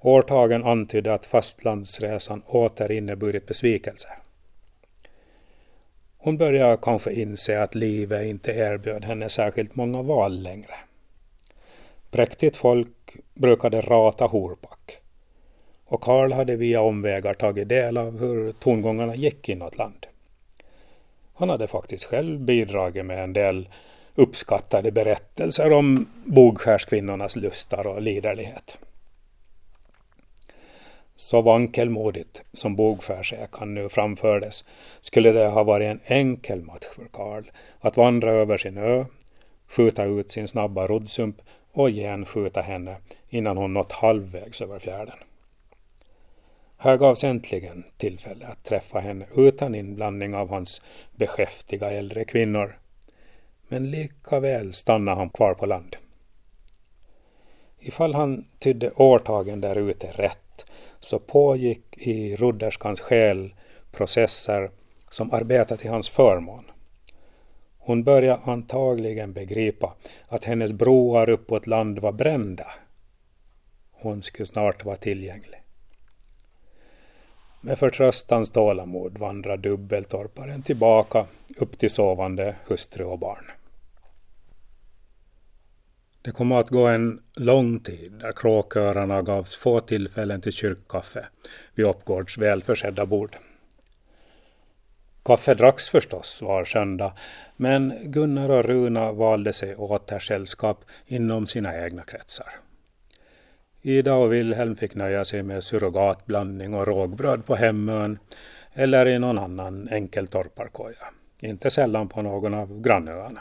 Årtagen antydde att fastlandsresan åter inneburit besvikelse. Hon började kanske inse att livet inte erbjöd henne särskilt många val längre. Präktigt folk brukade rata Horpack. Och Karl hade via omvägar tagit del av hur tongångarna gick inåt land. Han hade faktiskt själv bidragit med en del uppskattade berättelser om bogskärskvinnornas lustar och liderlighet. Så vankelmodigt som bogskärsekan nu framfördes skulle det ha varit en enkel match för Karl att vandra över sin ö, skjuta ut sin snabba roddsump och genskjuta henne innan hon nått halvvägs över fjärden. Här gavs äntligen tillfälle att träffa henne utan inblandning av hans beskäftiga äldre kvinnor. Men lika väl stannade han kvar på land. Ifall han tydde årtagen där ute rätt så pågick i rodderskans själ processer som arbetade till hans förmån. Hon började antagligen begripa att hennes broar uppåt land var brända. Hon skulle snart vara tillgänglig. Med förtröstans tålamod vandrar dubbeltorparen tillbaka upp till sovande hustru och barn. Det kommer att gå en lång tid där kråkörarna gavs få tillfällen till kyrkkaffe vid Oppgårds välförsedda bord. Kaffe dracks förstås var söndag, men Gunnar och Runa valde sig åter sällskap inom sina egna kretsar. Ida och Wilhelm fick nöja sig med surrogatblandning och rågbröd på hemön eller i någon annan enkel torparkoja, inte sällan på någon av grannöarna.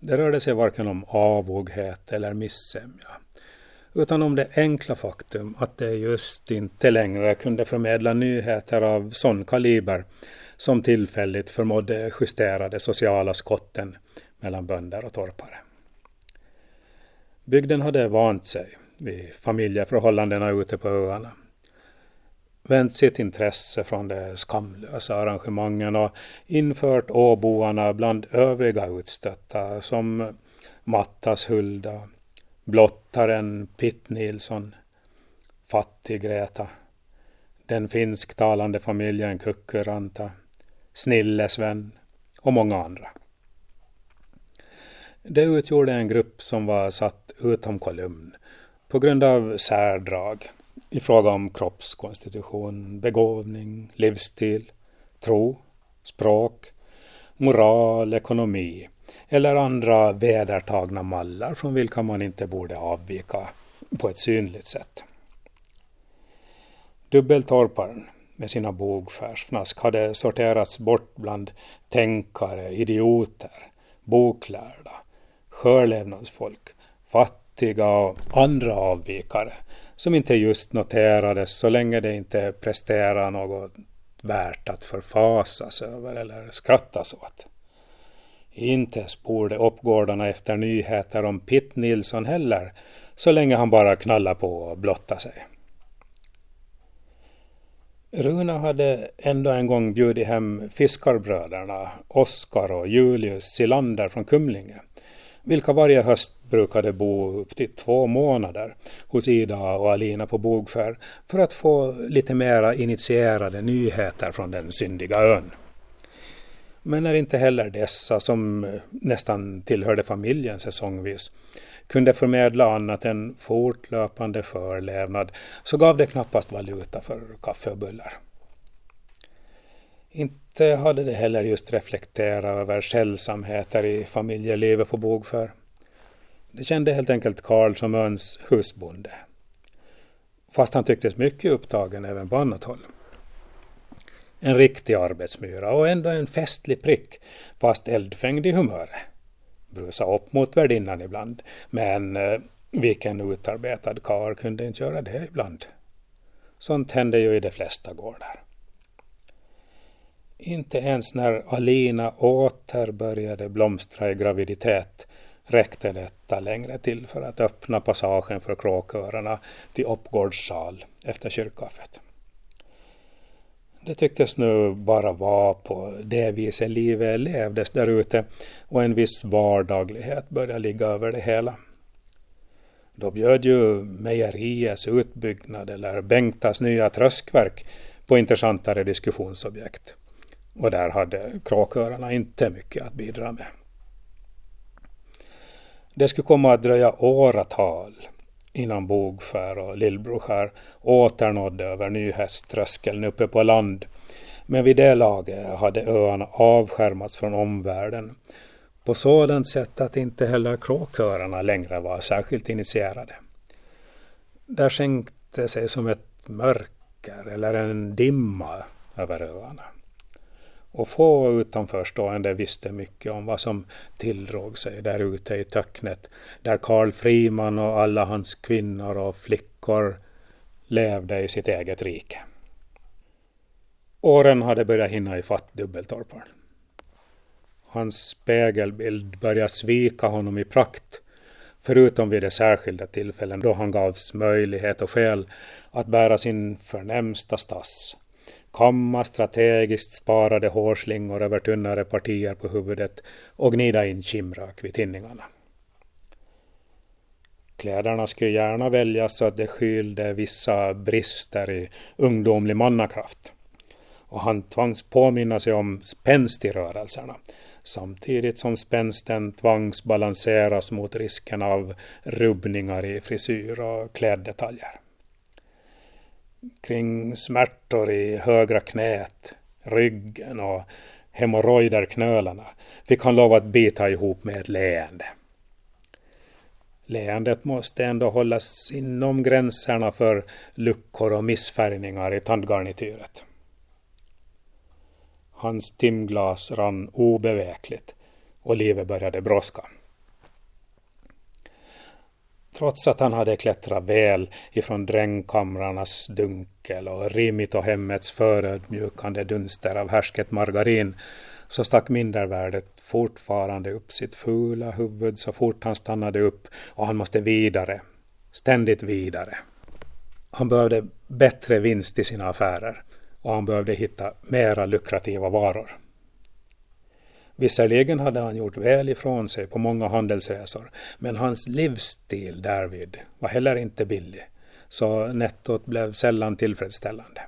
Det rörde sig varken om avoghet eller missämja, utan om det enkla faktum att det just inte längre kunde förmedla nyheter av sån kaliber som tillfälligt förmådde justera de sociala skotten mellan bönder och torpare. Bygden hade vant sig vid familjeförhållandena ute på öarna. Vänt sitt intresse från de skamlösa arrangemangen och infört åboarna bland övriga utstötta som Mattas Hulda, blottaren Pitt Nilsson, Fattig-Greta, den finsktalande familjen Kukkuranta, Snille-Sven och många andra. Det utgjorde en grupp som var satt utom kolumn på grund av särdrag i fråga om kroppskonstitution, begåvning, livsstil, tro, språk, moral, ekonomi eller andra vedertagna mallar från vilka man inte borde avvika på ett synligt sätt. Dubbeltorparen med sina bogfärsfnask hade sorterats bort bland tänkare, idioter, boklärda, sjölevnadsfolk, fattiga och andra avvikare som inte just noterades så länge det inte presterar något värt att förfasas över eller skrattas åt. Inte sporde uppgårdarna efter nyheter om Pitt Nilsson heller, så länge han bara knallar på och blottar sig. Runa hade ändå en gång bjudit hem fiskarbröderna Oskar och Julius Silander från Kumlinge, vilka varje höst brukade bo upp till två månader hos Ida och Alina på Bogskär för att få lite mera initierade nyheter från den syndiga ön. Men när inte heller dessa, som nästan tillhörde familjen säsongvis, kunde förmedla annat än fortlöpande förlevnad så gav det knappast valuta för kaffe och bullar. Inte inte hade det heller just reflekterat över sällsamheter i familjelivet på Bogför. Det kände helt enkelt Karl som öns husbonde. Fast han tycktes mycket upptagen även på annat håll. En riktig arbetsmyra och ändå en festlig prick, fast eldfängd i humöret. Brusa upp mot värdinnan ibland, men eh, vilken utarbetad kar kunde inte göra det ibland? Sånt hände ju i de flesta gårdar. Inte ens när Alina åter började blomstra i graviditet räckte detta längre till för att öppna passagen för kråkörarna till Uppgårds sal efter kyrkkaffet. Det tycktes nu bara vara på det viset livet levdes där ute och en viss vardaglighet började ligga över det hela. Då bjöd ju mejeriets utbyggnad eller Bengtas nya tröskverk på intressantare diskussionsobjekt. Och där hade kråkörarna inte mycket att bidra med. Det skulle komma att dröja åratal innan Bogskär och Lillbroskär åternådde över Nyhästtröskeln uppe på land. Men vid det laget hade öarna avskärmats från omvärlden på sådant sätt att inte heller kråkörarna längre var särskilt initierade. Där sänkte sig som ett mörker eller en dimma över öarna. Och få utanförstående visste mycket om vad som tilldrog sig där ute i töcknet, där Karl Friman och alla hans kvinnor och flickor levde i sitt eget rike. Åren hade börjat hinna ifatt dubbeltorparen. Hans spegelbild började svika honom i prakt, förutom vid de särskilda tillfällen då han gavs möjlighet och skäl att bära sin förnämsta stass, kamma strategiskt sparade hårslingor över tunnare partier på huvudet och gnida in kimrak vid tinningarna. Kläderna skulle gärna väljas så att det skylde vissa brister i ungdomlig mannakraft. Och han tvangs påminna sig om spänst i rörelserna, samtidigt som spänsten tvangs balanseras mot risken av rubbningar i frisyr och kläddetaljer. Kring smärtor i högra knät, ryggen och hemorrojderknölarna fick han lov att bita ihop med ett leende. Leendet måste ändå hållas inom gränserna för luckor och missfärgningar i tandgarnityret. Hans timglas rann obevekligt och livet började brådska. Trots att han hade klättrat väl ifrån drängkamrarnas dunkel och rimmit och hemmets förödmjukande dunster av härsket margarin så stack mindervärdet fortfarande upp sitt fula huvud så fort han stannade upp och han måste vidare, ständigt vidare. Han behövde bättre vinst i sina affärer och han behövde hitta mera lukrativa varor. Visserligen hade han gjort väl ifrån sig på många handelsresor, men hans livsstil därvid var heller inte billig, så nettot blev sällan tillfredsställande.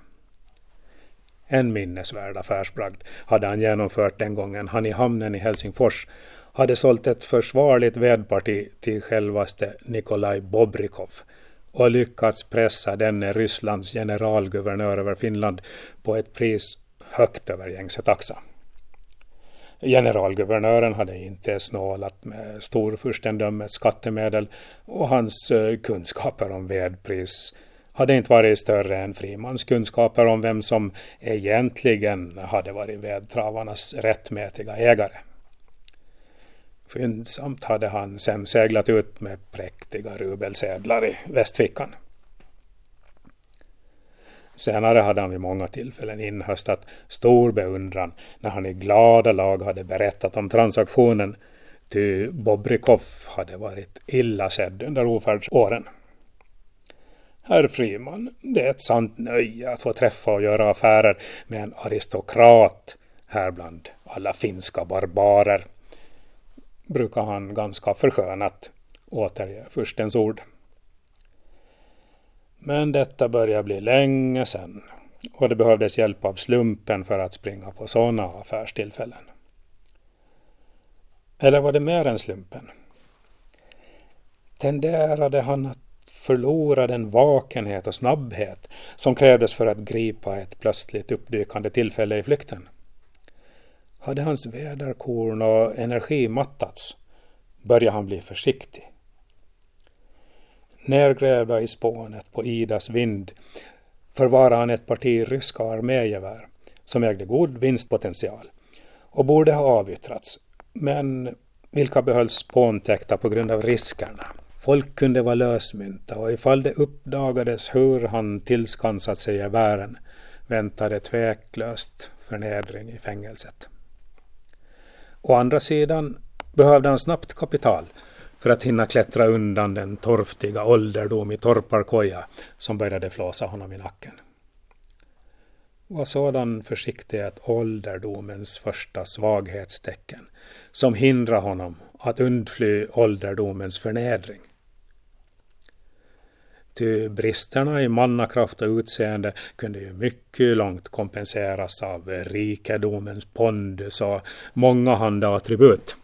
En minnesvärd affärsbragd hade han genomfört den gången han i hamnen i Helsingfors hade sålt ett försvarligt vedparti till självaste Nikolaj Bobrikov och lyckats pressa denne Rysslands generalguvernör över Finland på ett pris högt över gängse taxa. Generalguvernören hade inte snålat med storfurstendömets skattemedel och hans eh, kunskaper om vedpris hade inte varit större än Frimans kunskaper om vem som egentligen hade varit vedtravarnas rättmätiga ägare. Skyndsamt hade han sen seglat ut med präktiga rubelsedlar i västfickan. Senare hade han vid många tillfällen inhöstat stor beundran när han i glada lag hade berättat om transaktionen, ty Bobrikov hade varit illa sedd under ofärdsåren. Herr Friman, det är ett sant nöje att få träffa och göra affärer med en aristokrat här bland alla finska barbarer, brukar han ganska förskönat återge furstens ord. Men detta börjar bli länge sedan och det behövdes hjälp av slumpen för att springa på sådana affärstillfällen. Eller var det mer än slumpen? Tenderade han att förlora den vakenhet och snabbhet som krävdes för att gripa ett plötsligt uppdykande tillfälle i flykten? Hade hans väderkorn och energi mattats började han bli försiktig. Nergrävda i spånet på Idas vind förvarade han ett parti ryska armégevär som ägde god vinstpotential och borde ha avyttrats, men vilka behölls spåntäckta på grund av riskerna. Folk kunde vara lösmynta och ifall det uppdagades hur han tillskansat sig gevären väntade tveklöst förnedring i fängelset. Å andra sidan behövde han snabbt kapital för att hinna klättra undan den torftiga ålderdom i torparkoja som började flåsa honom i nacken. Var sådan försiktighet ålderdomens första svaghetstecken som hindrar honom att undfly ålderdomens förnedring? Ty bristerna i mannakraft och utseende kunde ju mycket långt kompenseras av rikedomens pondus och mångahanda attribut.